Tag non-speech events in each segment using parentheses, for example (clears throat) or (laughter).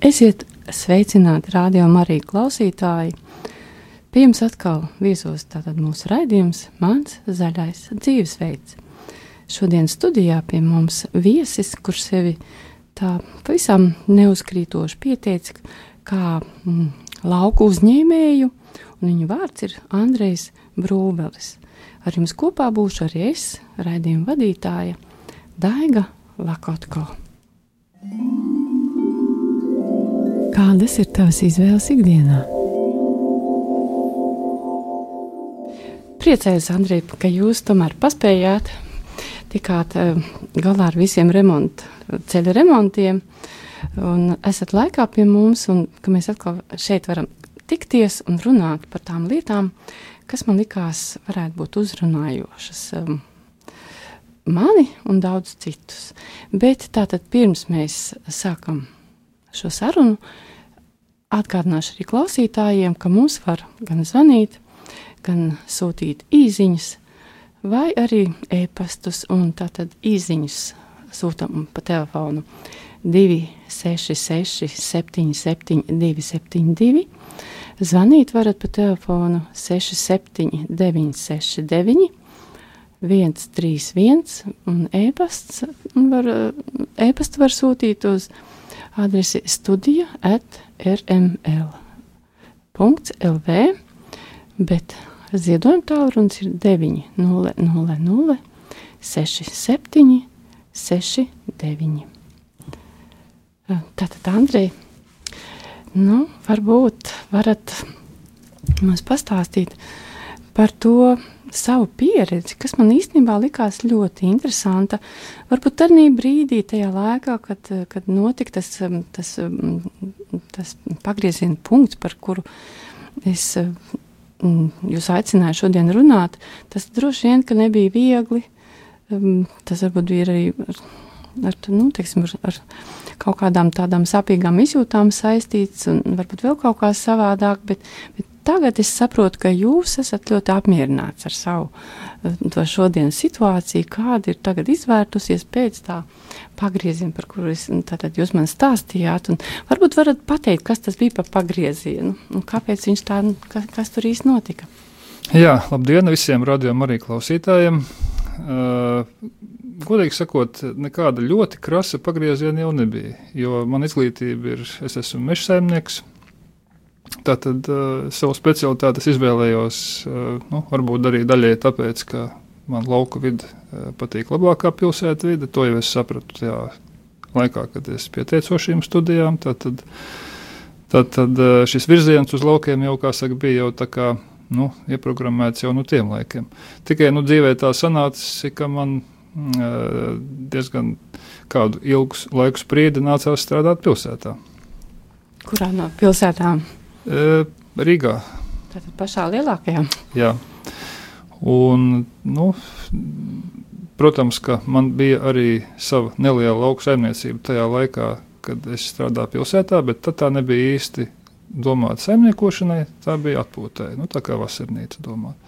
Esiet sveicināti radio Marija klausītāji. Pie jums atkal viesos tātad mūsu raidījums Mans zaļais dzīvesveids. Šodien studijā pie mums viesis, kurš sevi tā pavisam neuzkrītoši pieteica kā mm, lauku uzņēmēju, un viņa vārds ir Andrejs Brūvelis. Ar jums kopā būšu arī es, raidījuma vadītāja Daiga Lakotko. Kādas ir tavas izvēles ikdienā? Priecājos, Andrej, ka jūs tomēr paspējāt tikāt uh, galā ar visiem remontu, ceļa remontiem, un esat laikā pie mums, un ka mēs atkal šeit varam tikties un runāt par tām lietām, kas man likās varētu būt uzrunājošas. Um, mani un daudz citus. Bet tātad pirms mēs sākam šo sarunu, Atgādināšu arī klausītājiem, ka mums var gan zvanīt, gan sūtīt īsiņas, vai arī e-pastus. Tātad īsiņas sūtām pa telefonu 266, 77, 272. Zvanīt varat pa telefonu 67, 969, 131, un e-pasts var, e-pastu var sūtīt uz adresi studija at rml.lv, bet ziedojuma tālrunis ir 900 67 69. Tātad, Andrej, nu, varbūt varat mums pastāstīt par to, savu pieredzi, kas man īstenībā likās ļoti interesanta. Varbūt tādā brīdī, tajā laikā, kad, kad notika tas, um, tas, um, tas pagrieziena punkts, par kuru es um, jūs aicināju šodien runāt, tas droši vien nebija viegli. Tas varbūt bija arī ar, nu, teiksim, ar, ar kaut kādām tādām sāpīgām izjūtām saistīts, un varbūt vēl kaut kā savādāk, bet, bet Tagad es saprotu, ka jūs esat ļoti apmierināts ar savu eh, to šodienas situāciju, kāda ir tagad izvērtusies pēc tā pagrieziena, par kuru es, nu, tātad jūs man stāstījāt. Varbūt varat pateikt, kas tas bija par pagriezienu un kāpēc viņš tā, kas, kas tur īsti notika. Jā, labdien visiem radiokamā arī klausītājiem. Uh, godīgi sakot, nekāda ļoti krasa pagrieziena jau nebija. Jo man izglītība ir, es esmu meža saimnieks, Tātad uh, savu specialitāti izvēlējos, uh, nu, varbūt arī daļai tāpēc, ka man lauka vide uh, patīk labāk kā pilsēta vide. To jau es sapratu tajā laikā, kad es pieteicu šīm studijām. Tātad, tātad uh, šis virziens uz laukiem jau, kā saka, bija jau tā kā nu, ieprogrammēts jau no tiem laikiem. Tikai nu, dzīvē tā sanāca, ka man uh, diezgan kādu ilgu laiku spriedi nācās strādāt pilsētā. Kurā no pilsētām? Rīgā. Tātad pašā lielākajā. Jā. Un, nu, protams, ka man bija arī sava neliela lauka saimniecība tajā laikā, kad es strādāju pilsētā, bet tā nebija īsti domāta saimniekošanai, tā bija atpūtai, nu, tā kā vasarnīca domāta.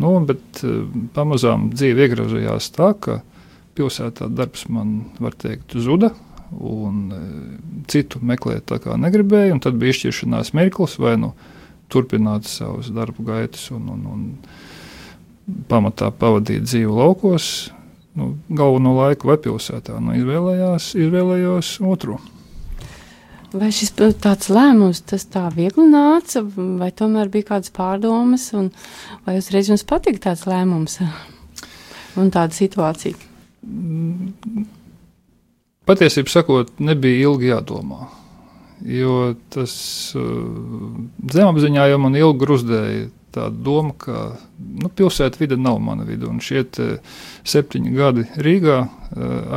Nu, bet pamazām dzīve iegrozījās tā, ka pilsētā darbs man, var teikt, zuda un e, citu meklēt negribēju. Tad bija izšķiršanās mirklis, vai nu turpināt savus darbu gaitas un, un, un pamatā pavadīt dzīvi laukos, nu, galveno laiku vai pilsētā. Nu, izvēlējās, izvēlējos otru. Vai šis tāds lēmums, tas tā viegli nāca, vai tomēr bija kādas pārdomas, un vai uzreiz jums patika tāds lēmums un tāda situācija? Mm, patiesībā sakot, nebija ilgi jādomā. Jo tas uh, zemapziņā jau man ilgi gruzdēja tā doma, ka nu, pilsēta vide nav mana vide. Un šie septiņi gadi Rīgā uh,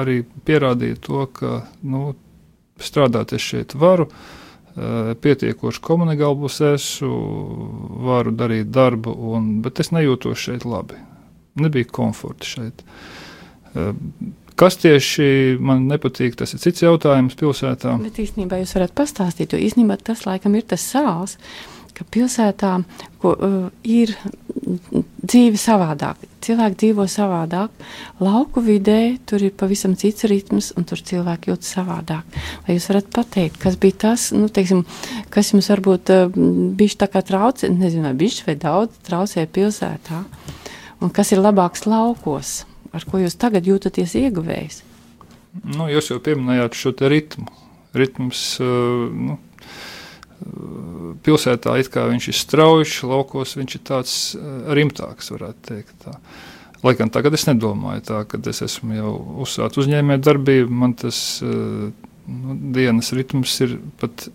arī pierādīja to, ka nu, strādāt es šeit varu. Uh, pietiekoši komunikāls esmu, varu darīt darbu, un, bet es nejūtos šeit labi. Nebija komforta šeit. Uh, Kas tieši man nepatīk, tas ir cits jautājums pilsētā. Bet īstenībā jūs varat pastāstīt, jo īstenībā tas laikam ir tas sāls, ka pilsētā ko, uh, ir dzīve savādāk. Cilvēki dzīvo savādāk. Lauku vidē tur ir pavisam cits ritms, un tur cilvēki jūtas savādāk. Vai jūs varat pateikt, kas bija tas, nu, teiksim, kas jums varbūt uh, bija tā kā traucē, nezinu, vai bišķi vai daudz traucēja pilsētā, un kas ir labāks laukos, ar ko jūs tagad jūtaties ieguvējis? Nu, jūs jau pieminējāt šo ritmu. Ritms, uh, nu, pilsētā it kā viņš ir strauji, laukos viņš ir tāds eh, rimtāks, varētu teikt. Tā. Lai gan tagad es nedomāju tā, kad es esmu jau uzsācis uzņēmē darbību, man tas nu, dienas ritms ir pat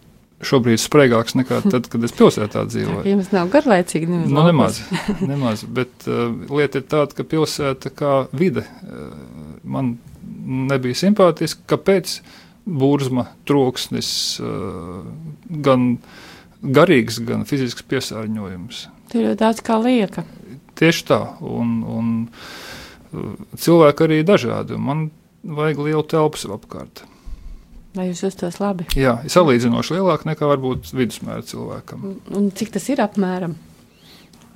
šobrīd spraigāks nekā tad, kad es pilsētā dzīvoju. Tā, jums nav garlaicīgi, nemaz. Nu, nemaz, (laughs) nemaz, bet uh, lieta ir tāda, ka pilsēta kā vide uh, man nebija simpātiska. Kāpēc? Burzma, troksnis, uh, gan garīgs, gan fizisks piesārņojums. Tur ir daudz kā lieka. Tieši tā, un, un uh, cilvēki arī dažādi. Man vajag lielu telpu sev apkārt. Vai jūs justos labi? Jā, salīdzinoši lielāk nekā varbūt vidusmēra cilvēkam. Un, un cik tas ir apmēram?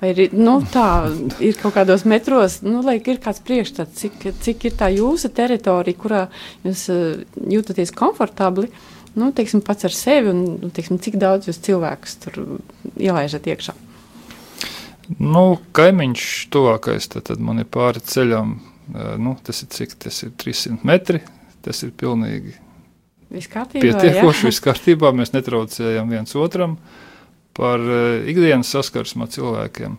Vai ir, nu, tā, ir kaut kādos metros, nu, lai ir kāds priekšstats, cik, cik ir tā jūsu teritorija, kurā jūs uh, jūtaties komfortabli, nu, teiksim, pats ar sevi un nu, teiksim, cik daudz jūs cilvēkus tur ielaižat iekšā? Nu, kaimiņš tuvākais, tad, tad man ir pāri ceļam, nu, tas ir cik, tas ir 300 metri, tas ir pilnīgi pietiekoši, viss kārtībā, mēs netraucējam viens otram par ikdienas saskarsmu ar cilvēkiem.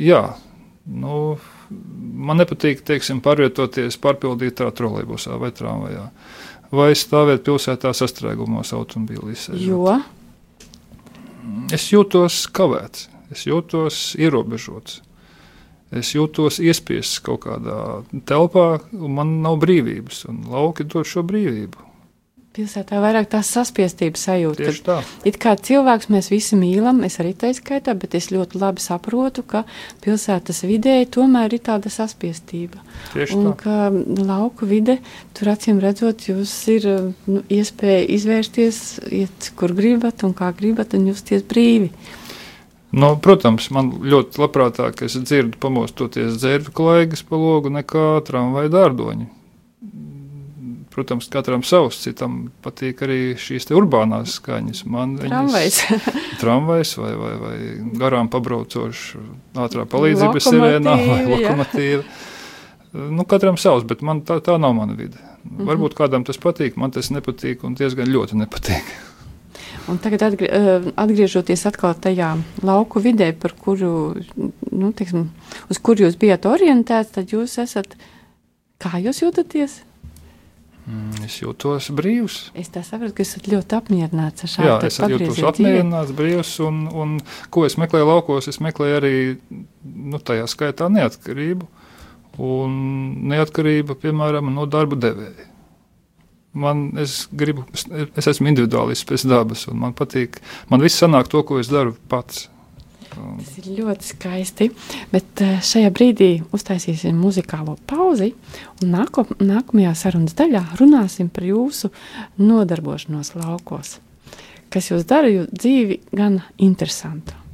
Jā, nu, man nepatīk, teiksim, pārvietoties, pārpildītā trolejbusā vai tramvajā. Uh, vai stāvēt pilsētā sastrēgumos automobīlīs. Jo? Es jūtos kavēts, es jūtos ierobežots. Es jūtos iespiests kaut kādā telpā, un man nav brīvības. Lauki dod šo brīvību pilsētā vairāk tās saspiestības sajūta. Tieši tā. It kā cilvēks mēs visi mīlam, es arī tā skaitā, bet es ļoti labi saprotu, ka pilsētas vidē tomēr ir tāda saspiestība. Tieši un tā. ka lauku vide, tur acīm redzot, jūs ir nu, iespēja izvērsties, iet kur gribat un kā gribat un justies brīvi. Nu, protams, man ļoti labprātāk es dzirdu pamostoties dzērbu klaigas pa logu nekā tramvaju dārdoņu Protams, katram savs, citam patīk arī šīs urbānās skaņas. Man tramvajs. (laughs) tramvajs vai, vai, vai garām pabraucošs ātrā palīdzības sirēnā vai lokomotīva. Nu, katram savs, bet man tā, tā nav mana vide. Mm -hmm. Varbūt kādam tas patīk, man tas nepatīk un diezgan ļoti nepatīk. Un tagad atgrie, atgriežoties atkal tajā lauku vidē, par kuru, nu, teiksim, uz kuru jūs bijat orientēts, tad jūs esat, kā jūs jūtaties? Mm, es jūtos brīvs. Es saprotu, ka esat ļoti apmierināts ar šādu Jā, es jūtos apmierināts, brīvs. Un, un ko es meklēju laukos, es meklēju arī nu, tajā skaitā neatkarību. Un neatkarība, piemēram, no darba devēja. Man, es, gribu, es esmu individuālists pēc dabas, un man patīk, man viss sanāk to, ko es daru pats. Tas ir ļoti skaisti. Bet eh, šajā brīdī uztaisīsim muzikālo pauzi. Nāko, nākamajā sarunas daļā runāsim par jūsu nodarbošanos laukos. Kas jūs dara jūsu dzīvi gan interesantu?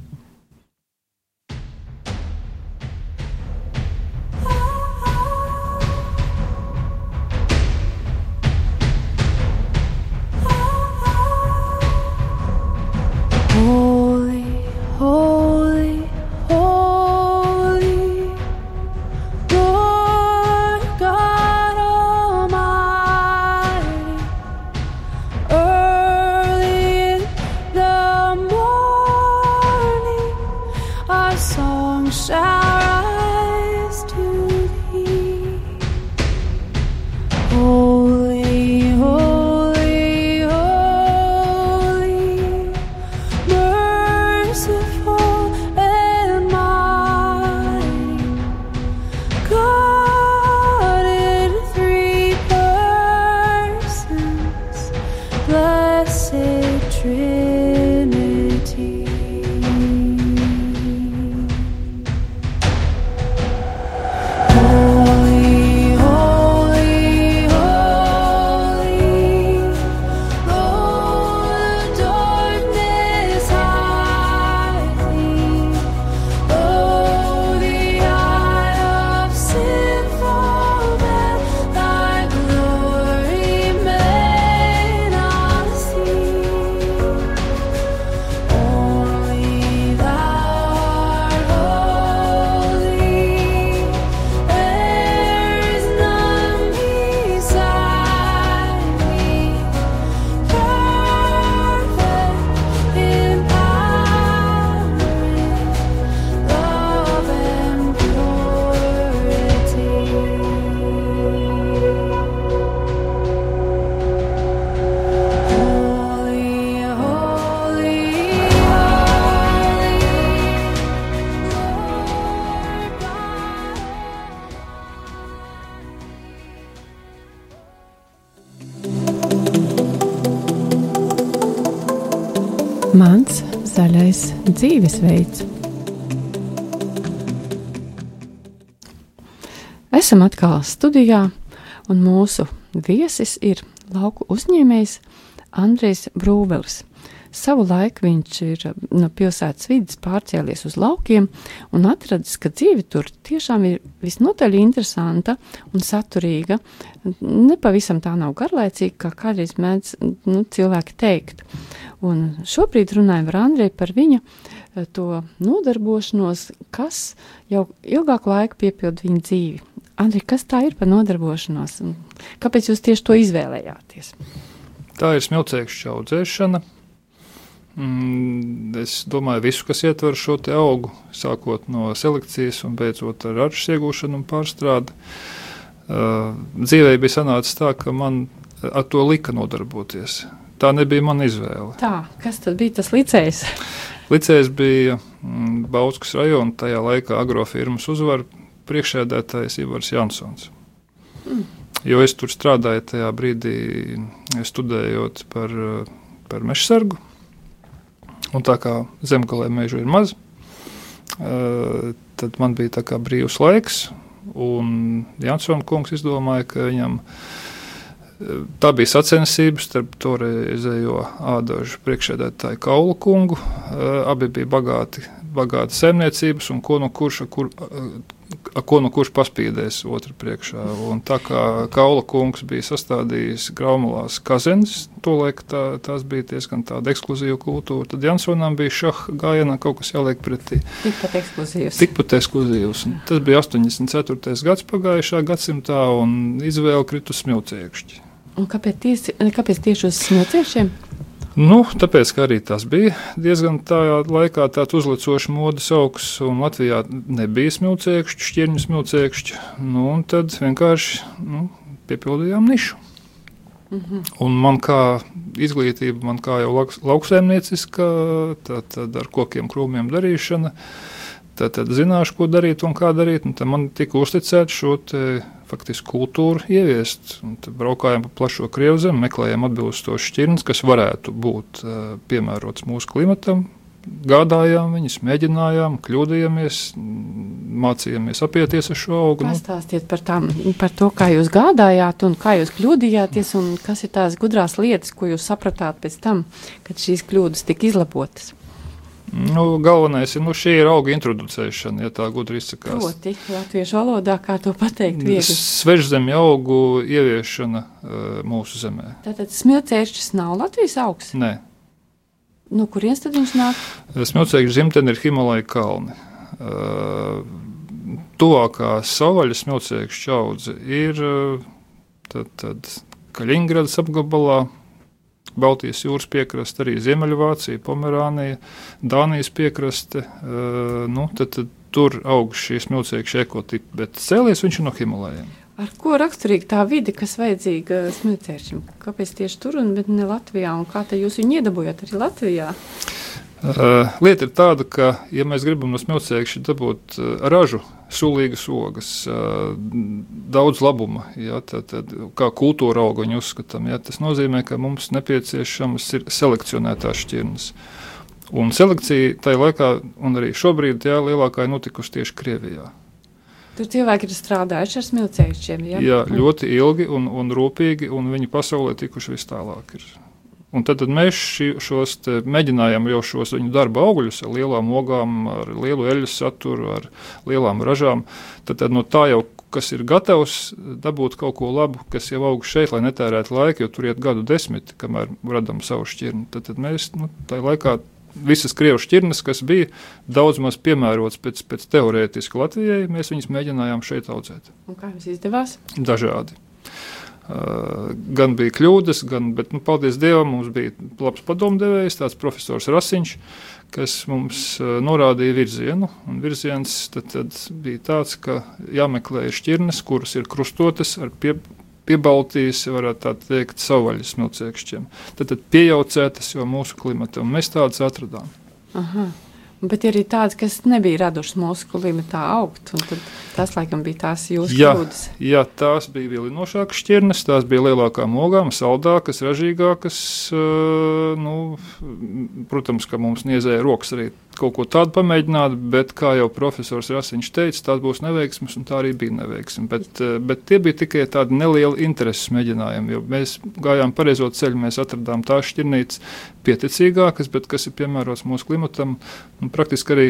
Dzīvesveids. Esam atkal studijā, un mūsu viesis ir lauku uzņēmējs Andrejs Brūvelis. Savu laiku viņš ir no pilsētas vidas pārcēlies uz laukiem un atradis, ka dzīve tur tiešām ir visnotaļ interesanta un saturīga. Nepavisam tā nav garlaicīga, kā kādreiz mēdz nu, cilvēki teikt. Un šobrīd runājam ar Andreju par viņa eh, to nodarbošanos, kas jau ilgāku laiku piepilda viņa dzīvi. Andri, kas tā ir par nodarbošanos? Kāpēc jūs tieši to izvēlējāties? Tā ir smilcēkšķa audzēšana. Mm, es domāju, visu, kas ietver šo augu, sākot no selekcijas un beidzot ar ražas iegūšanu un pārstrādi. Uh, dzīvē bija sanācis tā, ka man ar to lika nodarboties. Tā nebija mana izvēle. Tā, kas tad bija tas licējs? Licējs bija mm, Bauskas rajona, tajā laikā agrofirmas uzvaru priekšsēdētājs Ivars Jansons. Mm. Jo es tur strādāju tajā brīdī, studējot par, par meža sargu. Un tā kā zemgālē meža ir maz, tad man bija brīvs laiks. Un Jansons kungs izdomāja, ka viņam tā bija sacensība starp toreizējo ādažu priekšsēdētāju Kaulu kungu. Abi bija bagāti, bagāti saimniecības, un ko no kurš, kur, ko nu kurš paspīdēs otru priekšā. Un tā kā Kaula kungs bija sastādījis graumalās kazenes, tolaik tā, tās bija diezgan tāda ekskluzīva kultūra, tad Jansonam bija šaha gājienā kaut kas jāliek pretī. Tikpat ekskluzīvs. Tikpat ekskluzīvs. Un tas bija 84. gads pagājušā gadsimtā, un izvēle kritus smilciekšķi. Un kāpēc tieši, kāpēc tieši uz smilciekšiem? Nu, tāpēc, arī tas bija diezgan tādā laikā tāds uzlicošs modes augsts, un Latvijā nebija smilciekšķi, šķirņu smilciekšķi. Nu, tad vienkārši nu, piepildījām nišu. Mm -hmm. Un man kā izglītība, man kā jau lauksaimnieciska, tad, tad ar kokiem krūmiem darīšana, tad, tad zināšu, ko darīt un kā darīt. Un tad man tika uzticēts šo faktiski kultūru ieviest. Braukājām pa plašo Krievzemi, meklējām atbilstošas šķirnes, kas varētu būt uh, piemērots mūsu klimatam. Gādājām viņus, mēģinājām, kļūdījāmies, mācījāmies apieties ar šo augu. Pastāstiet par, tām, par to, kā jūs gādājāt un kā jūs kļūdījāties, un kas ir tās gudrās lietas, ko jūs sapratāt pēc tam, kad šīs kļūdas tika izlabotas. Nu, galvenais ir nu, šī ir auga introducēšana, ja tā gudri izsakās. Proti, latviešu valodā, kā to pateikt, viegli. Svežzemju augu ieviešana uh, mūsu zemē. Tātad smilcēšķis nav Latvijas augs? Nē. No kurienes tad viņš nāk? Smilcēkļu zimtene ir Himalaja kalni. Uh, tuvākā savvaļas smilcēkļu čaudze ir uh, tad, tad Kaļiņgradas apgabalā, Baltijas jūras piekraste, arī Ziemeļvācija, Pomerānija, Dānijas piekraste. Uh, nu, tad, tad tur aug šīs milzīgas ekotipi, bet cēlies viņš no Himalajiem. Ar ko raksturīga tā vide, kas vajadzīga smilcēšiem? Kāpēc tieši tur un ne Latvijā? Un kā jūs viņu iedabūjāt arī Latvijā? Uh, lieta ir tāda, ka, ja mēs gribam no smilcēkša dabūt uh, ražu, sulīgas ogas, daudz labuma. Ja, tad, tad, kā kultūra auga viņa uzskatām, ja, tas nozīmē, ka mums nepieciešamas ir selekcionētās šķirnes. Un selekcija tajā laikā, un arī šobrīd, jā, lielākā ir notikusi tieši Krievijā. Tur cilvēki ir strādājuši ar smilcējušiem. Ja? Jā, ļoti ilgi un, un rūpīgi, un viņi pasaulē tikuši vis tālāk. Ir. Un tad, tad mēs ši, šos mēģinājām jau šos viņu darba augļus ar lielām ogām, ar lielu eļļu saturu, ar lielām ražām. Tad, tad no tā jau kas ir gatavs dabūt kaut ko labu, kas jau aug šeit, lai netērētu laiku, jo tur iet gadu desmiti, kamēr radām savu šķirni. Tad, tad mēs nu, tajā laikā visas krievu šķirnes, kas bija daudz maz piemērotas pēc, pēc teorētiski Latvijai, mēs viņus mēģinājām šeit audzēt. Un kā jums izdevās? Dažādi. Gan bija kļūdas, gan, bet, nu, paldies Dievam, mums bija labs padomdevējs, tāds profesors Rasiņš, kas mums norādīja virzienu. Un virziens tad, tad bija tāds, ka jāmeklē šķirnes, kuras ir krustotas ar pie, piebaltīs, varētu tā teikt, savvaļas smilciekšķiem. Tad, tad piejaucētas jau mūsu klimatam, un mēs tādas atradām. Aha. Bet ir arī tādas, kas nebija radušas mūsu klimatā augt. Tas, laikam, bija tās jūsu jā, kļūdas. Jā, tās bija vilinošākas šķirnes, tās bija lielākām ogām, saldākas, ražīgākas. Nu, protams, ka mums niezēja rokas arī kaut ko tādu pamēģināt, bet, kā jau profesors Rasiņš teica, tās būs neveiksmes, un tā arī bija neveiksme. Bet, bet tie bija tikai tādi nelieli intereses mēģinājumi, jo mēs gājām pareizo ceļu, mēs atradām tās šķirnītes pieticīgākas, bet kas ir piemērots mūsu klimatam, un praktiski arī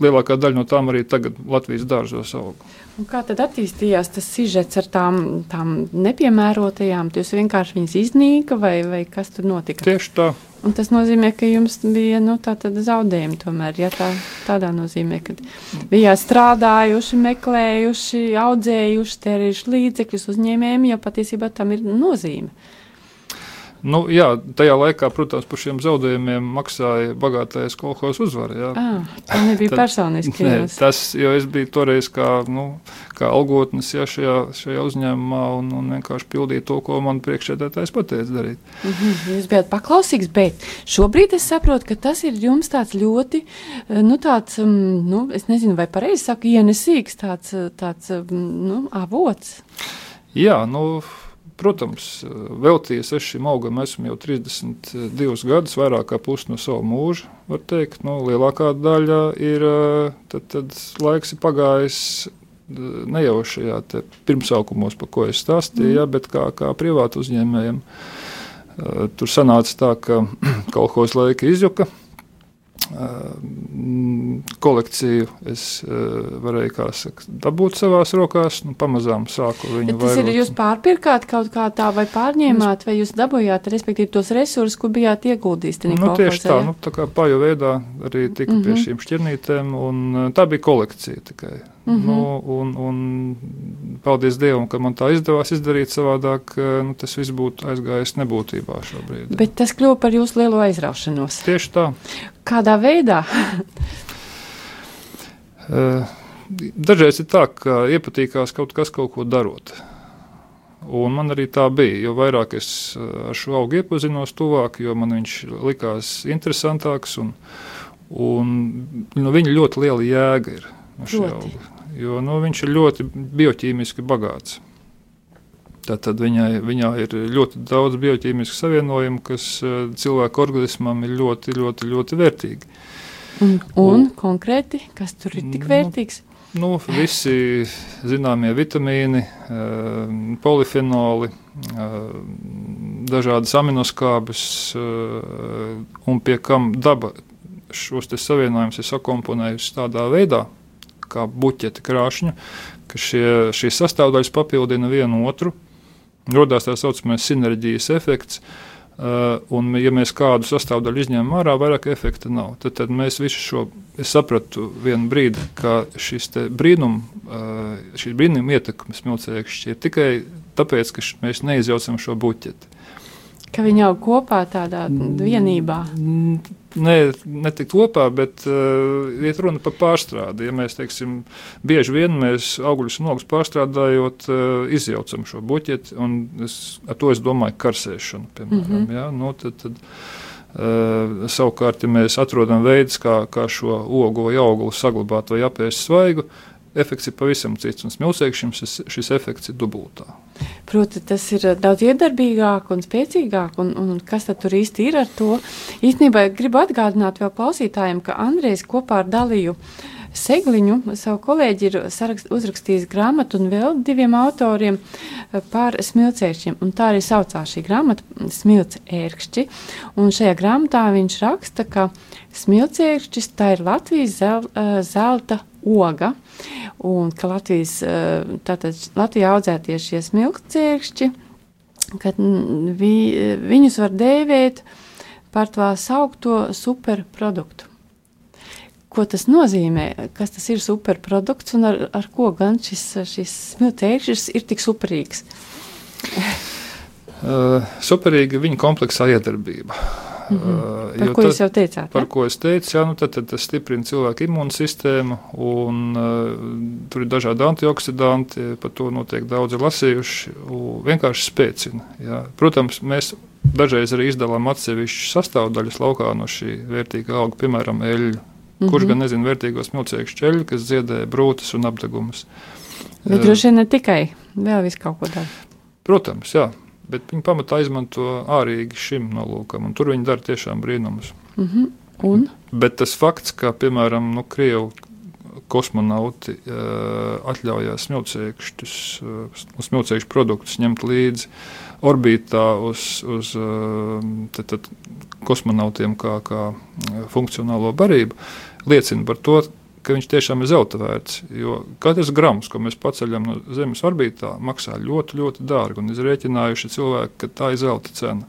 lielākā daļa no tām arī tagad Latvijas dārzos aug. Un kā tad attīstījās tas sižets ar tām, tām nepiemērotajām? Jūs vienkārši viņas iznīka vai, vai kas tur notika? Tieši tā. Un tas nozīmē, ka jums bija nu, zaudējumi tomēr. Ja, tā, tādā nozīmē, ka bijāt strādājuši, meklējuši, audzējuši, tērējuši līdzekļus uzņēmējiem, jo patiesībā tam ir nozīme. Nu, jā, tajā laikā, protams, par šiem zaudējumiem maksāja bagātais kolekcijas uzvara. À, tā nebija personiski. Nē, tas, jo es biju toreiz kā, nu, kā algotnis jā, šajā, šajā uzņēmumā un, un vienkārši pildīju to, ko man priekšsēdētājs pateica darīt. Mm -hmm, jūs bijat paklausīgs, bet šobrīd es saprotu, ka tas ir jums tāds ļoti, nu, tāds, mm, nu, es nezinu, vai pareizi saku, ienesīgs tāds, tāds nu, avots. Jā, nu protams, veltījies es šim augam, esmu jau 32 gadus, vairāk kā pusi no sava mūža. Var teikt, nu, lielākā daļa ir tad, tad laiks ir pagājis. Ne jau šajā pirmsaukumos, par ko es stāstīju, mm. ja, bet kā, kā privātu uzņēmējiem. Tur sanāca tā, ka (clears throat) kolekcijas laika izjuka, kolekciju es varēju saka, dabūt savās rokās. Nu, pamazām sāku viņu tas vairot. ir. Jūs pārpirkāt kaut kā tā, vai pārņēmāt, vai jūs dabūjāt, respektīvi, tos resursus, ko bijāt ieguldījis? Nu, tieši tā, nu, tā kā paju veidā arī tika mm -hmm. pie mhm. šīm šķirnītēm, un tā bija kolekcija tikai. Mm -hmm. nu, un, un paldies Dievam, ka man tā izdevās izdarīt savādāk. Nu, tas viss būtu aizgājis nebūtībā šobrīd. Bet tas kļuva par jūsu lielo aizraušanos. Tieši tā. Kādā veidā? Dažreiz ir tā, ka iepatīkās kaut kas, kaut ko darot. Un man arī tā bija. Jo vairāk es ar šo augu iepazinos, tuvāk, jo man viņš likās interesantāks. Un, un, nu, viņa ļoti liela jēga ir no jo nu, viņš ir ļoti bioķīmiski bagāts. Tātad viņai, viņā ir ļoti daudz bioķīmisku savienojumu, kas uh, cilvēka organismam ir ļoti, ļoti, ļoti vērtīgi. Un, un, un konkrēti, kas tur ir tik nu, vērtīgs? Nu, visi zināmie vitamīni, uh, polifenoli, uh, dažādas aminoskābes, un pie kam daba šos savienojumus ir sakomponējusi tādā veidā, kā buķeti krāšņu, ka šie, šīs sastāvdaļas papildina vienu otru. Radās tā saucamais sinerģijas efekts. Uh, un, ja mēs kādu sastāvdaļu izņemam ārā, vairāk efekta nav. Tad, tad mēs visu šo sapratu vienu brīdi, ka šis brīnum, uh, šī brīnuma ietekmes milcēkšķi ir tikai tāpēc, ka mēs neizjaucam šo buķeti. Ka viņi aug kopā tādā vienībā. Nē, ne tik kopā, bet uh, iet runa par pārstrādi. Ja mēs, teiksim, bieži vien mēs augļus un ogus pārstrādājot, uh, izjaucam šo buķeti, un es, ar to es domāju karsēšanu, piemēram. Mm -hmm. ja? nu, tad, tad, Uh, savukārt, ja mēs atrodam veidus, kā, kā šo ogu vai auguru saglabāt vai apēst svaigu, efekts ir pavisam cits. Un smilšēkšiem šis, šis efekts ir dubultā. Proti, tas ir daudz iedarbīgāk un spēcīgāk. Un, un kas tad tur īsti ir ar to? Īstenībā gribu atgādināt vēl klausītājiem, ka Andrejs kopā ar Daliju Segliņu, savu kolēģi, ir sarakst, uzrakstījis grāmatu un vēl diviem autoriem par smilcēkšķiem. Tā arī saucās šī grāmata - smilcēkšķi. Un šajā grāmatā viņš raksta, ka smilcēkšķis tā ir Latvijas zel, zelta oga. Un ka Latvijas, eh, tātad Latvijā audzētie šie smilkcēkšķi, kad vi, viņus var dēvēt par tā saukto superproduktu. Ko tas nozīmē? Kas tas ir superprodukts un ar, ar ko gan šis, šis smilkcēkšķis ir tik superīgs? (laughs) uh, superīga viņa kompleksā iedarbība. Mm -hmm. Par ko tad, jūs jau teicāt? Par ja? ko es teicu, jā, nu tad, tad tas stiprina cilvēku imūnsistēmu, un uh, tur ir dažādi antioksidanti, par to noteikti daudzi lasījuši, vienkārši spēcina. Jā. Protams, mēs dažreiz arī izdalām atsevišķas sastāvdaļas laukā no šī vērtīgā auga, piemēram, eļļu. Mm -hmm. Kurš gan nezina vērtīgos milzīgus ceļus, kas ziedē brūces un apgabumus. Bet droši vien ne tikai, vēl vis kaut ko tādu. Protams, jā, bet viņi pamatā izmanto ārīgi šim nolūkam, un tur viņi dara tiešām brīnumus. Mm -hmm. Un? Bet tas fakts, ka, piemēram, nu, Krievu kosmonauti uh, atļaujās smilcēkšķus, uh, smilcēkšķu produktus ņemt līdzi orbītā uz, uz uh, tad, tad, kosmonautiem kā, kā funkcionālo barību, liecina par to, ka viņš tiešām ir zelta vērts. Jo katrs grams, ko mēs paceļam no Zemes orbītā, maksā ļoti, ļoti dārgi. Un izrēķinājuši cilvēki, ka tā ir zelta cena.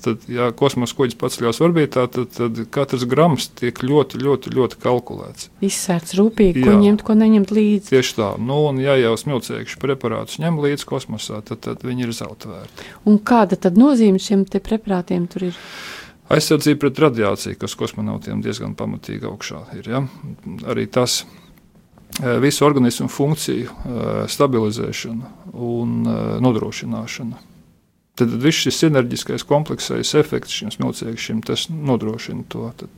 Tad, ja kosmosa kuģis paceļās orbītā, tad, tad katrs grams tiek ļoti, ļoti, ļoti kalkulēts. Izsvērts rūpīgi, ko ņemt, ko neņemt līdzi. Tieši tā. Nu, un, ja jau smilcēkšu preparātus ņem līdzi kosmosā, tad, tad viņi ir zelta vērti. Un kāda tad nozīme šiem preparātiem tur ir? Aizsardzība pret radiāciju, kas kosmonautiem diezgan pamatīgi augšā ir. Ja? Arī tas e, visu organismu funkciju e, stabilizēšana un e, nodrošināšana. Tad viss šis sinerģiskais komplekssais efekts šiem smilcēkšiem nodrošina to. Tad,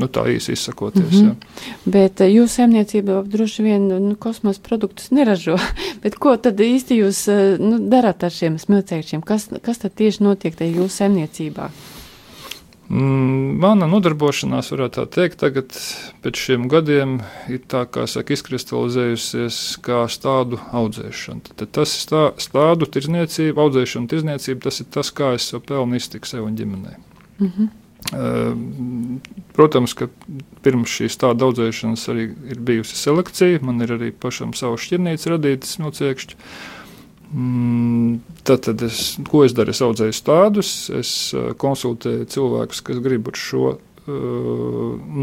Nu, tā īsi izsakoties. Mm -hmm. Jā. Bet jūsu saimniecība droši vien nu, kosmosa produktus neražo. (laughs) Bet ko tad īsti jūs nu, darāt ar šiem smilcēkšiem? Kas, kas tad tieši notiek tajā jūsu saimniecībā? Mm, mana nodarbošanās, varētu tā teikt, tagad pēc šiem gadiem ir tā, kā saka, izkristalizējusies kā stādu audzēšana. Tad tas ir stā, stādu tirzniecība, audzēšana, tirzniecība, tas ir tas, kā es sev pelnu iztiku sev un ģimenei. Mm -hmm. Protams, ka pirms šīs tāda audzēšanas arī ir bijusi selekcija. Man ir arī pašam savu šķirnīcu radītas no ciekšķa. Mm, tad, tad es, ko es daru? Es audzēju stādus, es eh, konsultēju cilvēkus, kas grib ar šo uh,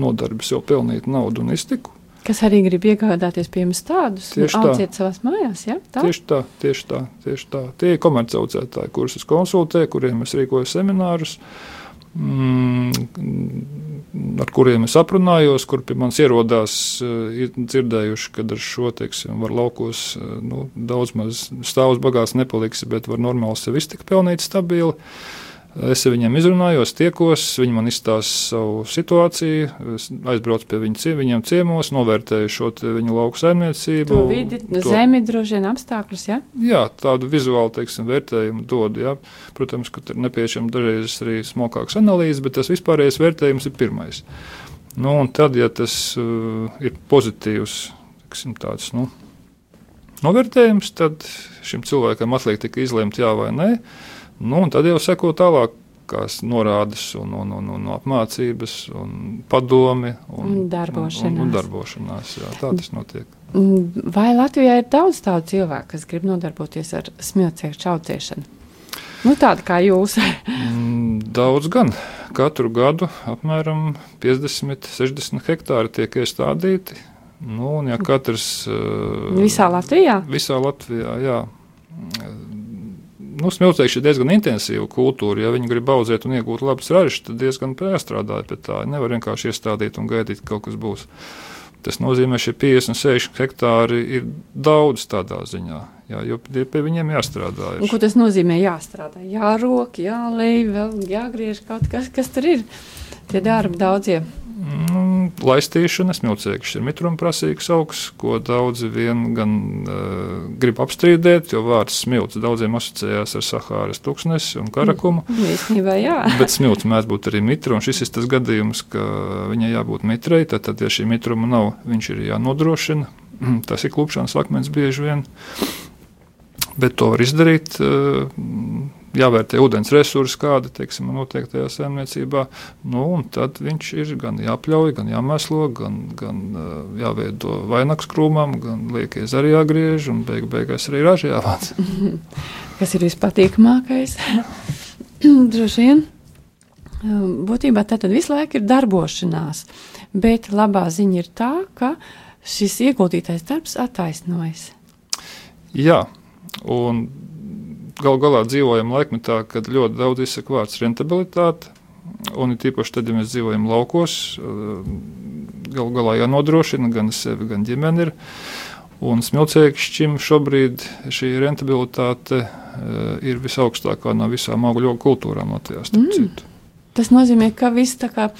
nodarbi sev pelnīt naudu un iztiku. Kas arī grib iegādāties pie jums tādus, tieši audziet tā. savās mājās, ja? Tā? Tieši tā, tieši tā, tieši tā. Tie ir komercaudzētāji, kurus es konsultēju, kuriem es rīkoju seminārus. Uh, ar kuriem es aprunājos, kur pie manis ierodās, eh, ir dzirdējuši, ka ar šo teiksim, var laukos eh, nu, daudz maz stāvus bagāts nepaliksi, bet var normāli sev iztikt pelnīt stabili. Es ar viņiem izrunājos, tiekos, viņi man izstāsta savu situāciju, aizbraucu pie viņa, viņiem ciemos, novērtēju šo viņu lauku saimniecību. To vidi, to, zemi, droši vien apstākļus, ja? Jā, tādu vizuālu, teiksim, vērtējumu dod, jā. Protams, ka tur nepieciešama dažreiz arī smokāks analīzes, bet tas vispārējais vērtējums ir pirmais. Nu, un tad, ja tas uh, ir pozitīvs, teiksim, tāds, nu, novērtējums, tad šim cilvēkam atliek tikai izlemt jā vai nē. Nu, tad jau seko tālāk. Kās norādes, un, un, un, un apmācības, un padomi. Un, un darbošanās. Un, un, un darbošanās jā, tā tas notiek. Vai Latvijā ir daudz tādu cilvēku, kas grib nodarboties ar smilcēju čaucēšanu? Nu, tāda kā jūs. Mm, daudz gan. Katru gadu apmēram 50, 60 hektāri tiek iestādīti. Nu, un, ja katrs, visā Latvijā? Visā Latvijā, jā nu, smiltēkšana ir diezgan intensīva kultūra. Ja viņi grib audzēt un iegūt labus ražus, tad diezgan jāstrādā pie tā. Nevar vienkārši iestādīt un gaidīt, ka kaut kas būs. Tas nozīmē, ka šie 56 hektāri ir daudz tādā ziņā. Jā, jo pie viņiem jāstrādā. Ir. Un, ko tas nozīmē? Jāstrādā, jārok, jālej, vēl jāgriež kaut kas, kas tur ir. Tie darbi daudzie. Nu, laistīšana, smilcēkšs ir mitrumprasīgs augs, ko daudzi vien gan uh, grib apstrīdēt, jo vārds smilts daudziem asociējās ar Sahāras tūkstnesi un karakumu. (laughs) Īstenībā, jā. Bet smilts mēdz būt arī mitra, un šis ir tas gadījums, ka viņai jābūt mitrai, tad, tad ja šī mitruma nav, viņš ir jānodrošina. (clears throat) Tas ir klupšanas akmens bieži vien. Bet to var izdarīt. Uh, jāvērtē ūdens resursi, kādi teiksim, noteiktajā saimniecībā. Nu, tad viņš ir gan jāpļauj, gan jāmēslo, gan, gan jāveido vainags krūmam, gan liekies arī jāgriež, un beig beigās arī ražā jāvāc. (laughs) Kas ir vispatīkamākais? (clears throat) Droši vien. Būtībā tā tad visu laiku ir darbošanās, bet labā ziņa ir tā, ka šis ieguldītais darbs attaisnojas. Jā, galu galā dzīvojam laikmetā, kad ļoti daudz izsaka vārds rentabilitāte. Un ir tīpaši tad, ja mēs dzīvojam laukos, eh, galu galā jānodrošina gan sevi, gan ģimeni. Ir. Un smilcēkšķim šobrīd šī rentabilitāte uh, ir visaugstākā no visām augļu kultūrām Latvijā. Mm. Tas nozīmē, ka viss tā kā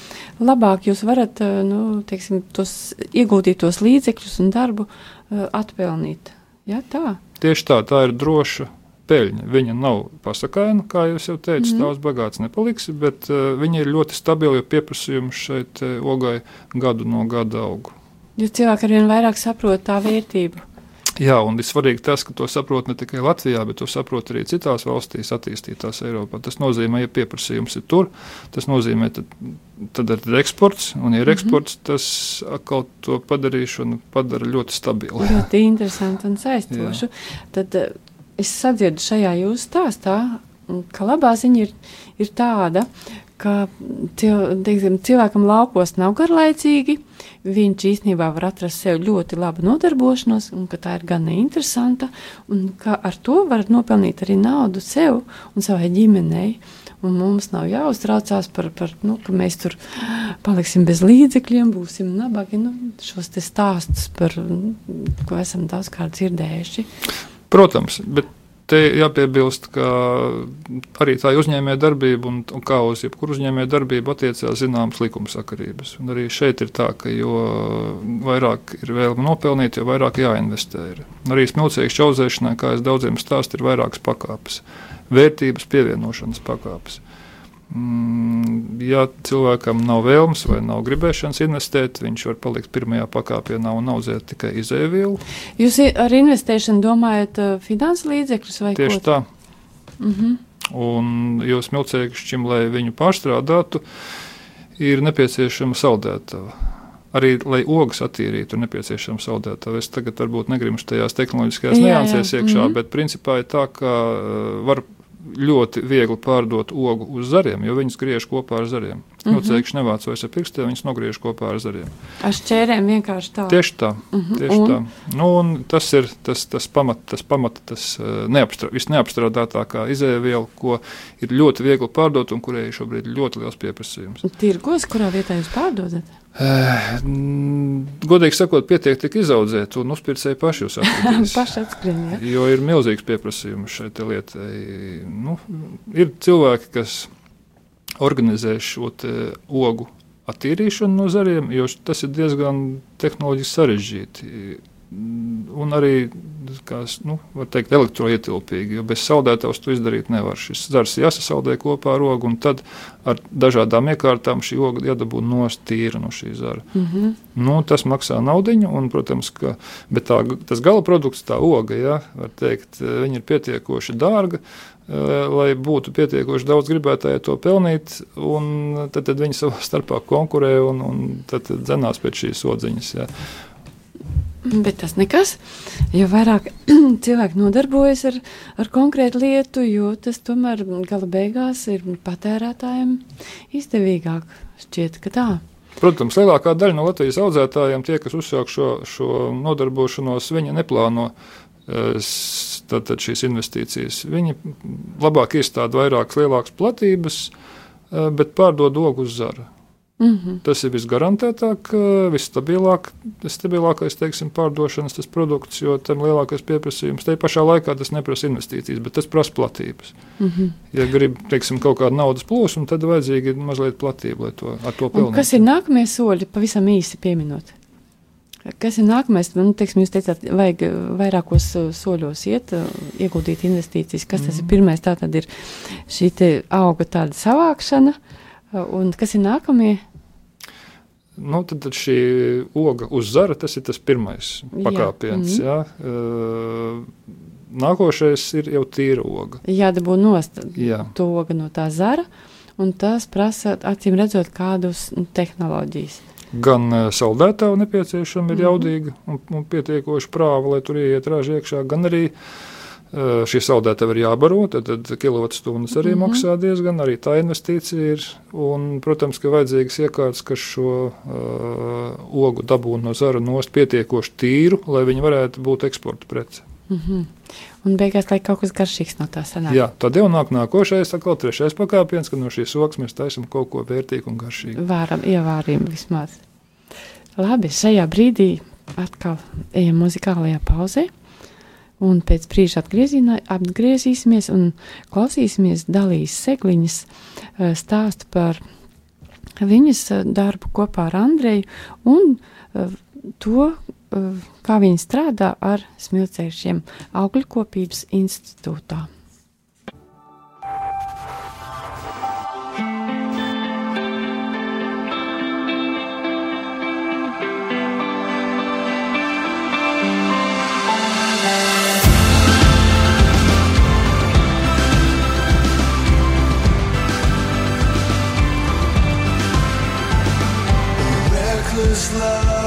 labāk jūs varat nu, teiksim, tos iegūtītos līdzekļus un darbu atpelnīt. Ja, tā. Tieši tā, tā ir droša peļņa. Viņa nav pasakaina, kā jūs jau teicāt, mm. tās bagāts nepaliks, bet uh, viņa ir ļoti stabila, jo pieprasījums šeit uh, ogai gadu no gada aug. Jo cilvēki arvien vairāk saprot tā vērtību. Jā, un ir svarīgi tas, ka to saprot ne tikai Latvijā, bet to saprot arī citās valstīs, attīstītās Eiropā. Tas nozīmē, ja pieprasījums ir tur, tas nozīmē, tad, tad ir eksports, un, ja ir mm -hmm. eksports, tas atkal to padarīšanu padara ļoti stabilu. Ļoti interesanti un saistošu. Tad eh, es sadzirdu šajā jūsu stāstā, ka labā ziņa ir, ir tāda, ka cil, teiksim, cilvēkam laukos nav garlaicīgi, viņš īstenībā var atrast sev ļoti labu nodarbošanos, un ka tā ir gan interesanta, un ka ar to var nopelnīt arī naudu sev un savai ģimenei. Un mums nav jāuztraucās par to, nu, ka mēs tur paliksim bez līdzekļiem, būsim nabagi. Nu, šos stāstus, par nu, ko esam daudzkārt dzirdējuši. Protams, bet te jāpiebilst, ka arī tā uzņēmēja darbība un, un kā uz jebkuru uzņēmēja darbību attiecās zināmas likumsakarības. Un arī šeit ir tā, ka jo vairāk ir vēlme nopelnīt, jo vairāk jāinvestē. Ir. Arī smilcīgas čauzēšanai, kā es daudziem stāstu, ir vairākas pakāpes, vērtības pievienošanas pakāpes. Mm, ja cilvēkam nav vēlmes vai nav gribēšanas investēt, viņš var palikt pirmajā pakāpienā un audzēt tikai izēvielu. Jūs ar investēšanu domājat uh, finansu līdzekļus vai Tieši tā. Mm -hmm. Un jūs milcēkšķim, lai viņu pārstrādātu, ir nepieciešama saldētava. Arī, lai ogas attīrītu, ir nepieciešama saldētava. Es tagad varbūt negribu tajās tehnoloģiskajās niansēs iekšā, mm -hmm. bet principā ir tā, ka uh, var ļoti viegli pārdot ogu uz zariem, jo viņas griež kopā ar zariem. Mm -hmm. Nu, Cēkšņi nevāc vairs ar pirkstiem, viņas nogriež kopā ar zariem. Ar šķērēm vienkārši tā. Tieši tā. Mm -hmm. tieši un? tā. Nu, tas ir tas, tas pamat, tas pamat, tas uh, neapstrā, visneapstrādātākā izēviela, ko ir ļoti viegli pārdot un kurai šobrīd ir ļoti liels pieprasījums. Tirgos, kurā vietā jūs pārdodat? Eh, godīgi sakot, pietiek tik izaudzēt, un uzpircēji paši jūs (laughs) ja? Jo ir milzīgs pieprasījums šai lietai. Nu, ir cilvēki, kas organizē šo ogu attīrīšanu no zariem, jo tas ir diezgan tehnoloģiski sarežģīti un arī kās, nu, teikt, elektroietilpīgi. Jo bez saldētavas to izdarīt nevar. Šis zars jāsasaldē kopā ar ogu, un tad ar dažādām iekārtām šī oga jādabū nost tīra no šī zara. Mm -hmm. nu, tas maksā naudiņu, un, protams, ka, tā, tas gala produkts, tā oga, ja, var teikt, viņa ir pietiekoši dārga, lai būtu pietiekoši daudz gribētāju to pelnīt, un tad, tad viņi savā starpā konkurē un, un tad, tad dzenās pēc šīs odziņas. Ja. Bet tas nekas, jo vairāk (clears throat) cilvēki nodarbojas ar, ar konkrētu lietu, jo tas tomēr gala beigās ir patērētājiem izdevīgāk. Šķiet, ka tā. Protams, lielākā daļa no Latvijas audzētājiem, tie, kas uzsāk šo, šo nodarbošanos, viņi neplāno eh, tātad šīs investīcijas. Viņi labāk iestāda vairākas lielākas platības, eh, bet pārdod ogu uz zara. Mm -hmm. Tas ir visgarantētāk, visstabilāk, visstabilākais teiksim, pārdošanas produkts, jo tam lielākais pieprasījums. Te pašā laikā tas neprasa investīcijas, bet tas prasa platības. Mm -hmm. Ja grib teiksim, kaut kādu naudas plūsmu, tad vajadzīgi mazliet platība, lai to, to pelnītu. Kas ir nākamie soļi, pavisam īsi pieminot? Kas ir nākamais? Nu, teiksim, jūs teicāt, vajag vairākos soļos iet, ieguldīt investīcijas. Kas tas mm. ir? Pirmais tā tad ir šī auga tāda savākšana, un kas ir nākamie? Nu, tad, tad šī oga uz zara tas ir tas pirmais pakāpiens. Jā. Mm -hmm. jā. Nākošais ir jau tīra oga. Jā, dabū nost jā. to ogu no tā zara, un tas prasa, acīm redzot, kādus tehnoloģijas. Gan saldētāju nepieciešama ir mm -hmm. jaudīga un, un pietiekoša prāva, lai tur ieiet raža iekšā, gan arī uh, Šī saldētava ir jābaro, tad, tad kilovatstundas arī mm -hmm. maksā diezgan, arī tā investīcija ir. Un, protams, ka vajadzīgas iekārtas, kas šo uh, ogu dabūtu no zara nost pietiekoši tīru, lai viņi varētu būt eksporta prece. Mm -hmm. Un beigās, lai kaut kas garšīgs no tā sanāk. Jā, tad jau nāk nākošais, atkal trešais pakāpiens, kad no šīs ogas mēs taisam kaut ko vērtīgu un garšīgu. Vāram, ievārījumu vismaz. Labi, šajā brīdī atkal ejam muzikālajā pauzē. Un pēc brīža atgriezīsimies un klausīsimies dalīs segliņas uh, stāstu par viņas uh, darbu kopā ar Andreju un uh, to, kā viņi strādā ar smilcējušiem augļkopības institūtā. love.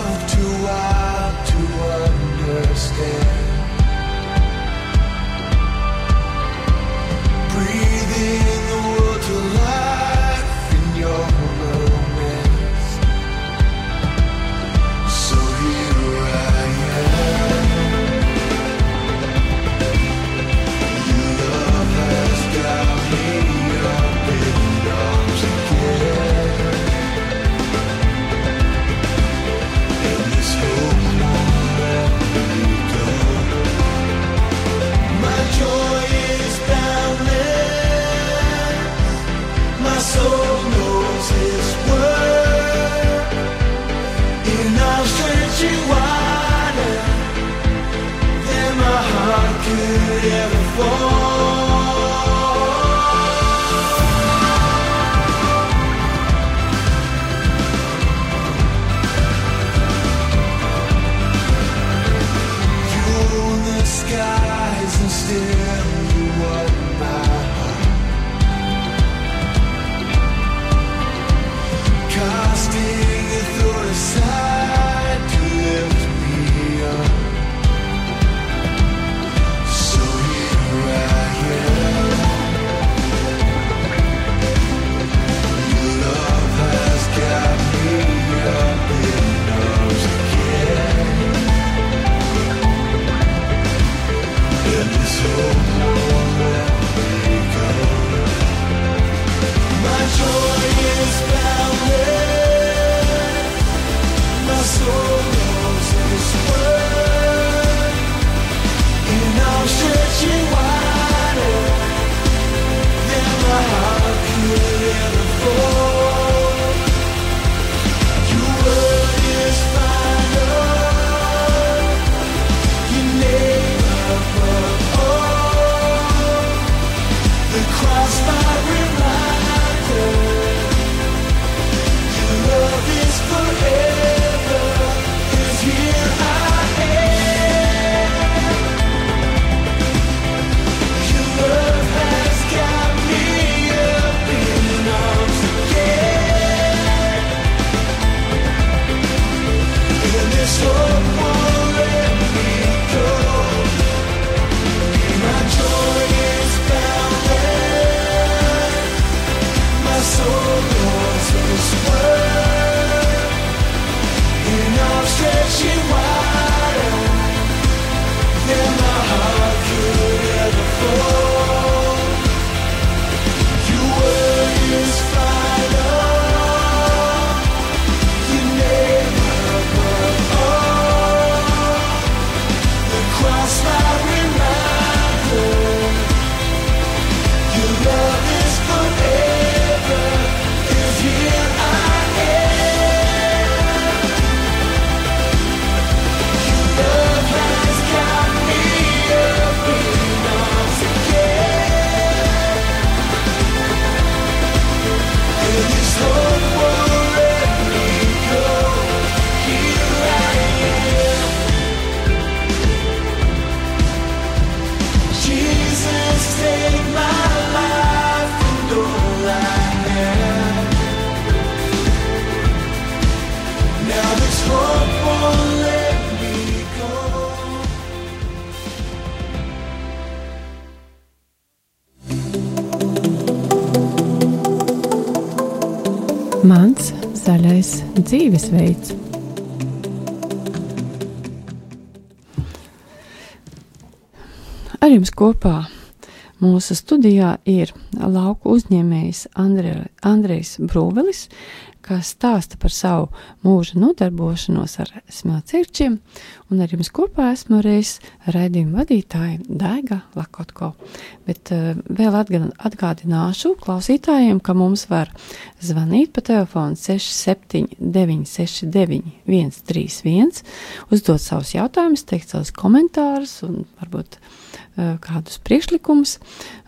Dzīvesveids. Ar jums kopā mūsu studijā ir lauku uzņēmējs Andre, Andrejs Brūvelis, kas stāsta par savu mūža nodarbošanos ar smilcirčiem, un ar jums kopā esmu reiz raidījuma vadītāja Daiga Lakotko. Bet uh, vēl atgādināšu klausītājiem, ka mums var zvanīt pa telefonu 67969 131, uzdot savus jautājumus, teikt savus komentārus un varbūt kādus priekšlikumus,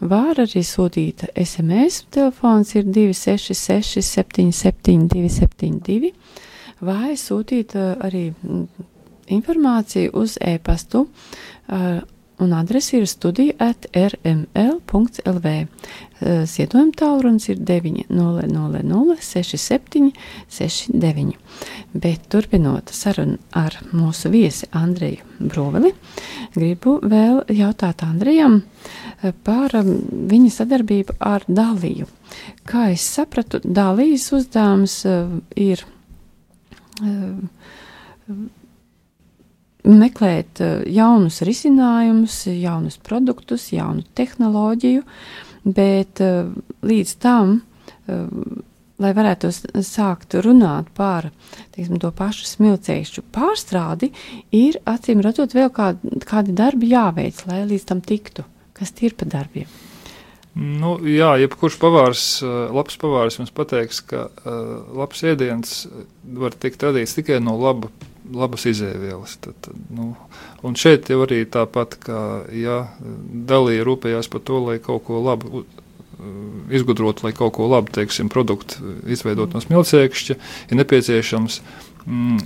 var arī sūtīt SMS. Telefons ir 266, 77, 272, vai sūtīt arī informāciju uz e-pastu un adrese ir studija at rml.lv. Ziedojuma tālrunis ir 900-6769. Bet turpinot sarunu ar mūsu viesi Andreju Broveli, gribu vēl jautāt Andrejam par viņa sadarbību ar Daliju. Kā es sapratu, Dalijas uzdevums ir meklēt eh, jaunus risinājumus, jaunus produktus, jaunu tehnoloģiju, bet eh, līdz tam, eh, lai varētu sākt runāt par teiksim, to pašu smilcējušu pārstrādi, ir acīm redzot vēl kādi, kādi darbi jāveic, lai līdz tam tiktu. Kas tie ir pa darbiem? Nu, jā, jebkurš pavārs, labs pavārs mums pateiks, ka uh, labs ēdiens var tikt radīts tikai no laba labas izēvielas. Tad, tad, nu, un šeit jau arī tāpat, kā ja, dalīja rūpējās par to, lai kaut ko labu izgudrot, lai kaut ko labu, teiksim, produktu izveidot no smilcēkšķa, ir nepieciešams mm,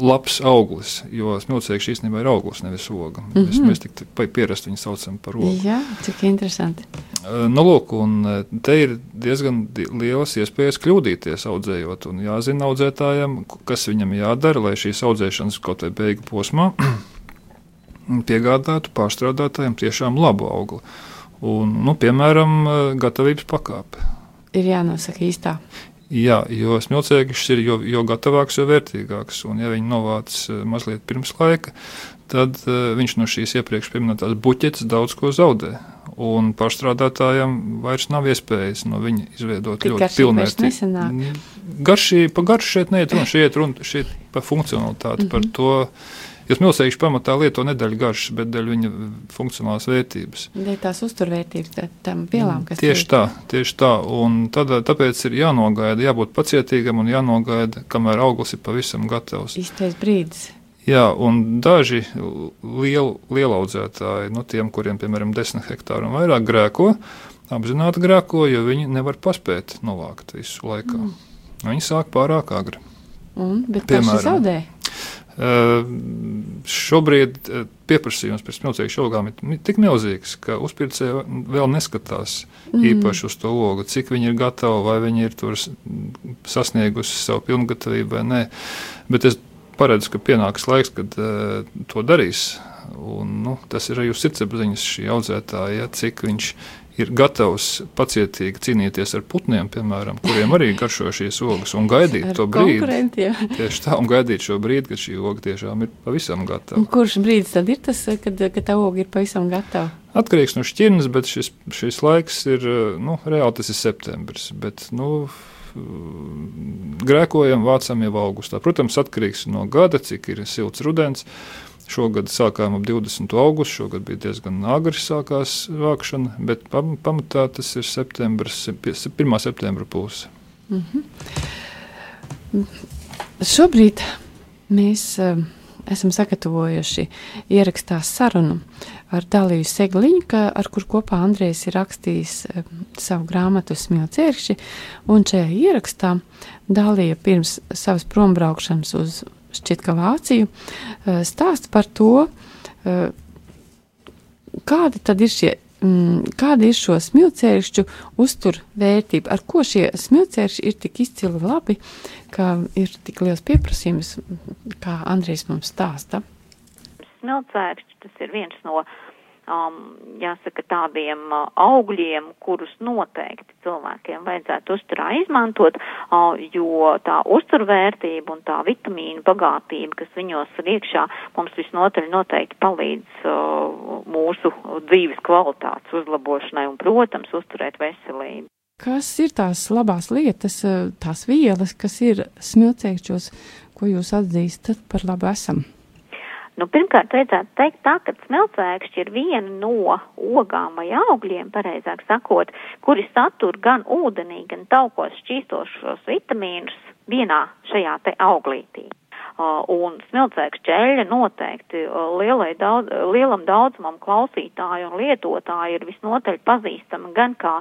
labs auglis, jo smilcēkšķis īstenībā ir auglis, nevis oga. Mm -hmm. Mēs, mēs tik pierast viņu saucam par ogu. Jā, cik interesanti. Nu, lūk, un te ir diezgan lielas iespējas kļūdīties audzējot, un jāzina audzētājiem, kas viņam jādara, lai šīs audzēšanas kaut vai beigu posmā (clears throat) piegādātu pārstrādātājiem tiešām labu augli. Un, nu, piemēram, gatavības pakāpe. Ir jānosaka īstā. Jā, jo smilcēklis ir jo, jo gatavāks, jo vērtīgāks. Un, ja viņi novāc mazliet pirms laika, tad uh, viņš no šīs iepriekš pieminētās buķetes daudz ko zaudē. Un pārstrādātājam vairs nav iespējas no viņa izveidot Tik ļoti pilnvērtīgu. Garšī, pa garšu šeit neiet runa, šeit runa šeit par funkcionalitāti, mm -hmm. par to Jo smilšēkšķi pamatā lieto nedaļu garšas, bet daļu viņa funkcionālās vērtības. Dēļ tās uzturvērtības tam vielām, kas tieši tā, tieši tā. Un tad, tāpēc ir jānogaida, jābūt pacietīgam un jānogaida, kamēr auglis ir pavisam gatavs. Īstais brīdis. Jā, un daži liel, lielaudzētāji, nu, tiem, kuriem, piemēram, 10 hektāru un vairāk grēko, apzināti grēko, jo viņi nevar paspēt novākt visu laikā. Mm. Viņi sāk pārāk agri. Un, bet piemēram, zaudē. Uh, šobrīd uh, pieprasījums pēc smiltīgas ogām ir tik milzīgs, ka uzpircēji vēl neskatās mm. īpaši uz to ogu, cik viņi ir gatavi, vai viņi ir sasniegusi savu pilngatavību vai nē. Bet es paredzu, ka pienāks laiks, kad uh, to darīs. Un, nu, tas ir arī uz sirdsapziņas šī audzētāja, ja, cik viņš ir gatavs pacietīgi cīnīties ar putniem, piemēram, kuriem arī garšo šīs ogas, un gaidīt to brīdi. (laughs) Tieši tā, un gaidīt šo brīdi, kad šī oga tiešām ir pavisam gatava. Un kurš brīdis tad ir tas, kad, kad tā oga ir pavisam gatava? Atkarīgs no šķirnes, bet šis, šis laiks ir, nu, reāli tas ir septembris, bet, nu, grēkojam, vācam jau augustā. Protams, atkarīgs no gada, cik ir silts rudens. Šogad sākām ap 20. augustu, šogad bija diezgan agri sākās vākšana, bet pamatā tas ir septembris, 1. septembra puse. Mm -hmm. Šobrīd mēs uh, esam sagatavojuši ierakstā sarunu ar Daliju Segliņu, ka, ar kur kopā Andrejs ir rakstījis uh, savu grāmatu Smilcērkšķi, un šajā ierakstā Dalija pirms savas prombraukšanas uz šķiet, ka Vāciju, eh, stāsta par to, eh, kādi tad ir šie. Mm, kāda ir šo smilcēkšķu uzturvērtība? Ar ko šie smilcēkšķi ir tik izcili labi, ka ir tik liels pieprasījums, kā Andrejs mums stāsta? Smilcēkšķis tas ir viens no uh, um, jāsaka, tādiem uh, augļiem, kurus noteikti cilvēkiem vajadzētu uzturā izmantot, uh, jo tā uzturvērtība un tā vitamīnu bagātība, kas viņos ir iekšā, mums visnotaļ noteikti palīdz uh, mūsu dzīves kvalitātes uzlabošanai un, protams, uzturēt veselību. kas ir tās labās lietas, tās vielas, kas ir smilcēkšķos, ko jūs atzīstat par labu esam? Nu, pirmkārt, vajadzētu teikt tā, ka smeltēkšķi ir viena no ogām vai augļiem, pareizāk sakot, kuri satur gan ūdenī, gan taukos šķīstošos vitamīnus vienā šajā te auglītī. Un smilcēks ķeļa noteikti lielai daudz, lielam daudzumam klausītāju un lietotāju ir visnotaļ pazīstama gan kā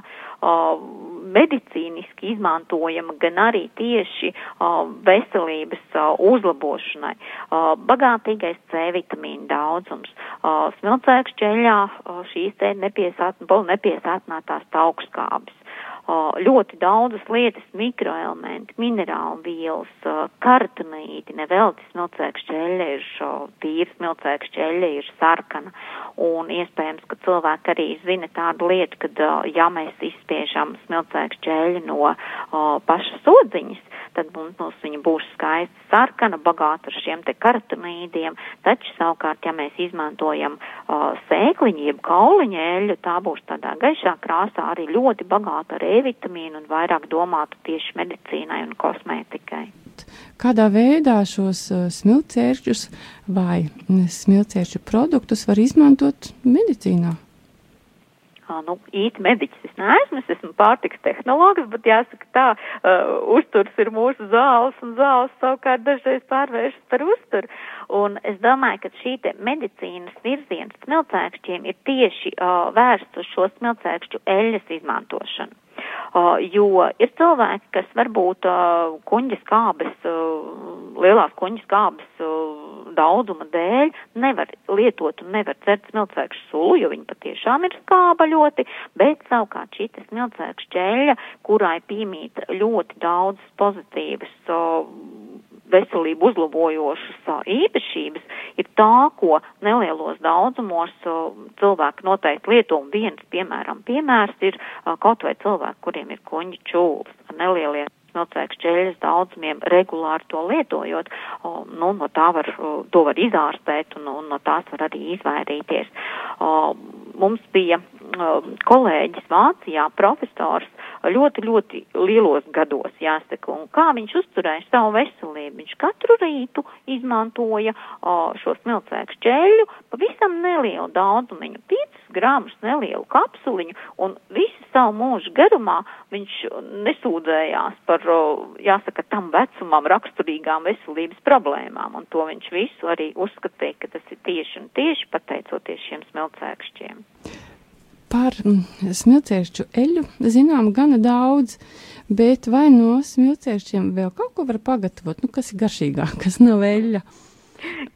medicīniski izmantojama, gan arī tieši veselības uzlabošanai. Bagātīgais C vitamīna daudzums. Smilcēks ķeļā uh, šīs te nepiesātinātās taukskābes ļoti daudzas lietas, mikroelementi, minerālu vielas, kartonīti, nevelti smilcēks šo tīra smilcēks ir sarkana. Un iespējams, ka cilvēki arī zina tādu lietu, ka ja mēs izspiežam smilcēks ķeļu no pašas odziņas, tad mums, viņa būs skaista sarkana, bagāta ar šiem te kartonīdiem. Taču savukārt, ja mēs izmantojam sēkliņu, jeb kauliņu eļļu, tā būs tādā gaišā krāsā arī ļoti bagāta ar E vitamīnu un vairāk domātu tieši medicīnai un kosmētikai. Kādā veidā šos uh, smilcērķus vai smilcērķu produktus var izmantot medicīnā? Nu, īsti mediķis es neesmu, es esmu pārtiks tehnologs, bet jāsaka tā, uh, uzturs ir mūsu zāles un zāles savukārt dažreiz pārvēršas par uzturu. Un es domāju, ka šī te medicīnas virziens smilcēkšķiem ir tieši uh, vērsts uz šo smilcēkšķu eļas izmantošanu. Uh, jo ir cilvēki, kas varbūt uh, kuņģis kābes, uh, lielās kuņģis kābes daudzuma dēļ nevar lietot un nevar dzert smilcēkšu sulu, jo viņi patiešām ir skābaļoti, bet savukārt šī smilcēkšu ķeļa, kurai piemīt ļoti daudz pozitīvas veselību uzlabojošas īpašības, ir tā, ko nelielos daudzumos cilvēki noteikti lieto. Un viens, piemēram, piemērs ir kaut vai cilvēki, kuriem ir koņa čūls ar nelieliem smilcēks ķeļas daudzumiem regulāri to lietojot, nu, no tā var, to var izārstēt un, un no tās var arī izvairīties. Mums bija kolēģis Vācijā, profesors, ļoti, ļoti lielos gados, jāsaka, un kā viņš uzturēja savu veselību. Viņš katru rītu izmantoja o, šo smilcēku šķēļu, pavisam nelielu daudzumiņu, 5 gramus nelielu kapsuliņu, un visu savu mūžu garumā viņš nesūdzējās par, o, jāsaka, tam vecumam raksturīgām veselības problēmām, un to viņš visu arī uzskatīja, ka tas ir tieši un tieši pateicoties šiem smilcēkšķiem. Par mm, smilcēkšķu eļu zinām gana daudz, bet vai no smilcēkšķiem vēl kaut ko var pagatavot? Nu, kas ir garšīgāk, kas nav eļa?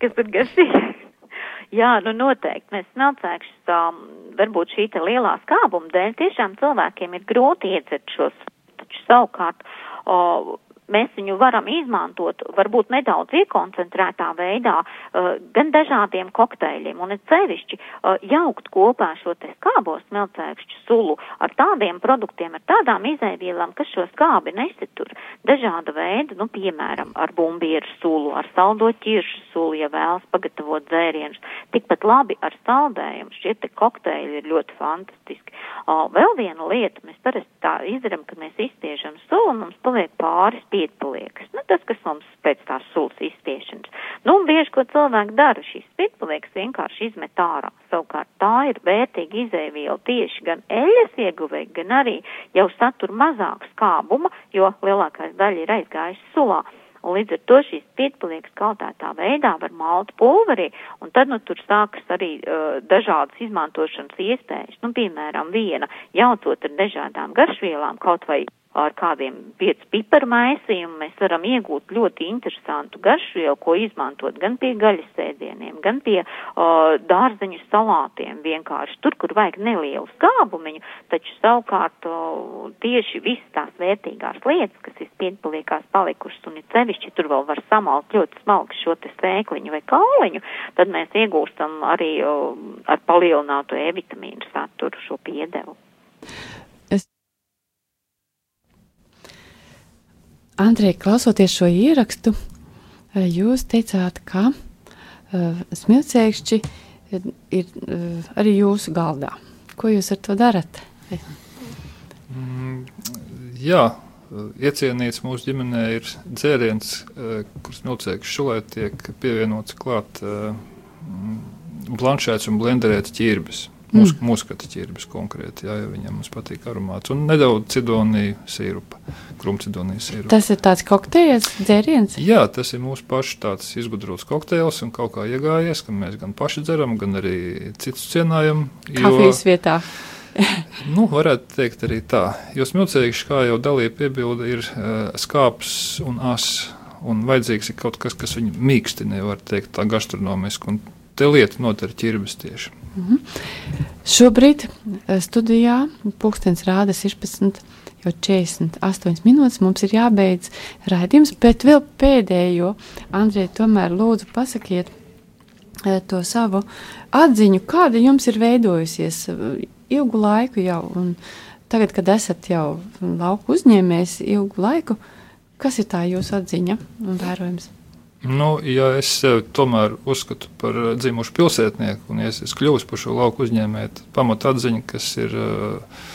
Kas ir garšīgāk? (laughs) Jā, nu noteikti. Mēs smilcēkšus, um, varbūt šī te lielā skābuma dēļ, tiešām cilvēkiem ir grūti iedzert šos, taču savukārt, o, mēs viņu varam izmantot varbūt nedaudz iekoncentrētā veidā uh, gan dažādiem kokteļiem un es sevišķi uh, jaukt kopā šo te skābo smelcēkšķu sulu ar tādiem produktiem, ar tādām izēvielām, kas šo skābi nesitur. Dažāda veida, nu, piemēram, ar bumbieru sulu, ar saldo ķiršu sulu, ja vēlas pagatavot dzērienus. Tikpat labi ar saldējumu. Šie te kokteļi ir ļoti fantastiski. Uh, vēl viena lieta, mēs parasti tā izdarām, ka mēs izspiežam sulu un mums paliek pāris spīdpaliekas. Nu, tas, kas mums pēc tās sulas izspiešanas. Nu, un bieži, ko cilvēki dara, šīs spīdpaliekas vienkārši izmet ārā. Savukārt tā ir vērtīga izēviela tieši gan eļas ieguvē, gan arī jau satur mazāk skābuma, jo lielākais daļa ir aizgājusi sulā. Un līdz ar to šīs pietpaliekas kaltētā veidā var malt pulverī, un tad, nu, tur sākas arī uh, dažādas izmantošanas iespējas. Nu, piemēram, viena jaucot ar dažādām garšvielām, kaut vai ar kādiem piecu piparu maisījumu mēs varam iegūt ļoti interesantu garšvielu, ko izmantot gan pie gaļas ēdieniem, gan pie uh, dārzeņu salātiem vienkārši tur, kur vajag nelielu skābumiņu, taču savukārt uh, tieši visas tās vērtīgās lietas, kas ir piedpaliekās palikušas un ir cevišķi, tur vēl var samalt ļoti smalki šo te sēkliņu vai kauliņu, tad mēs iegūstam arī uh, ar palielinātu E vitamīnu saturu šo piedevu. Andrija, klausoties šo ierakstu, eh, jūs teicāt, ka uh, smilcēkšķi ir, ir uh, arī jūsu galdā. Ko jūs ar to darat? Mm, Jā, iecienīts mūsu ģimenē ir dzēriens, kurš milcēks šulē tiek pievienots klāt blanšēts un blenderēts ķirbis. Mūsu, mm. mūsu ķirbis konkrēti, jā, ja viņam patīk aromāts. Un nedaudz cidonija sīrupa, krumcidonija sīrupa. Tas ir tāds kokteils, dzēriens? Jā, tas ir mūsu pašu tāds izgudrots kokteils un kaut kā iegājies, ka mēs gan paši dzeram, gan arī citus cienājam. Kafijas vietā. (laughs) nu, varētu teikt arī tā. Jo smilcēkšs, kā jau dalīja piebilda, ir uh, skāps un as. Un vajadzīgs ir kaut kas, kas viņu mīkstina, var teikt, tā gastronomiski. Un te lieta notar ķirbis tieši. Mm -hmm. Šobrīd eh, studijā pulkstenis rāda 16. Jau 48 minūtes mums ir jābeidz raidījums, bet vēl pēdējo, Andrej, tomēr lūdzu pasakiet eh, to savu atziņu, kāda jums ir veidojusies eh, ilgu laiku jau, un tagad, kad esat jau lauku uzņēmējs ilgu laiku, kas ir tā jūsu atziņa un vērojums? Nu, ja es sevi tomēr uzskatu par eh, dzimušu pilsētnieku, un ja es esmu kļuvis par šo lauku uzņēmēju, tad pamata atziņa, kas ir, uh,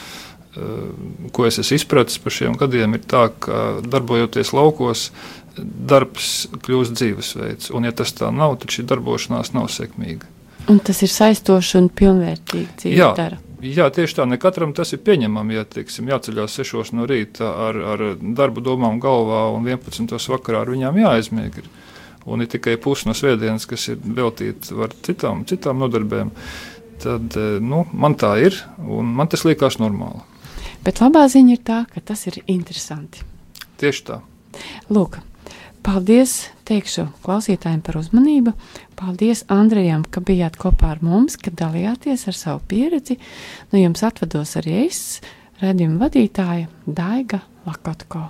uh, ko es esmu izpratis par šiem gadiem, ir tā, ka darbojoties laukos, darbs kļūst dzīvesveids, un ja tas tā nav, tad šī darbošanās nav sekmīga. Un tas ir saistoši un pilnvērtīgi dzīve Jā. dara. Jā, tieši tā. Ne katram tas ir pieņemami. Ja teiksim, jāceļās 6 no rīta ar, ar darbu domām galvā un 11. vakarā ar viņām jāaizmieg. Ir un ir tikai pusi no svētdienas, kas ir veltīta citām, citām nodarbēm, tad eh, nu, man tā ir, un man tas liekas normāli. Bet labā ziņa ir tā, ka tas ir interesanti. Tieši tā. Lūk, paldies teikšu klausītājiem par uzmanību. Paldies Andrejam, ka bijāt kopā ar mums, ka dalījāties ar savu pieredzi. No nu, jums atvados arī es, redzījuma vadītāja Daiga Lakotko.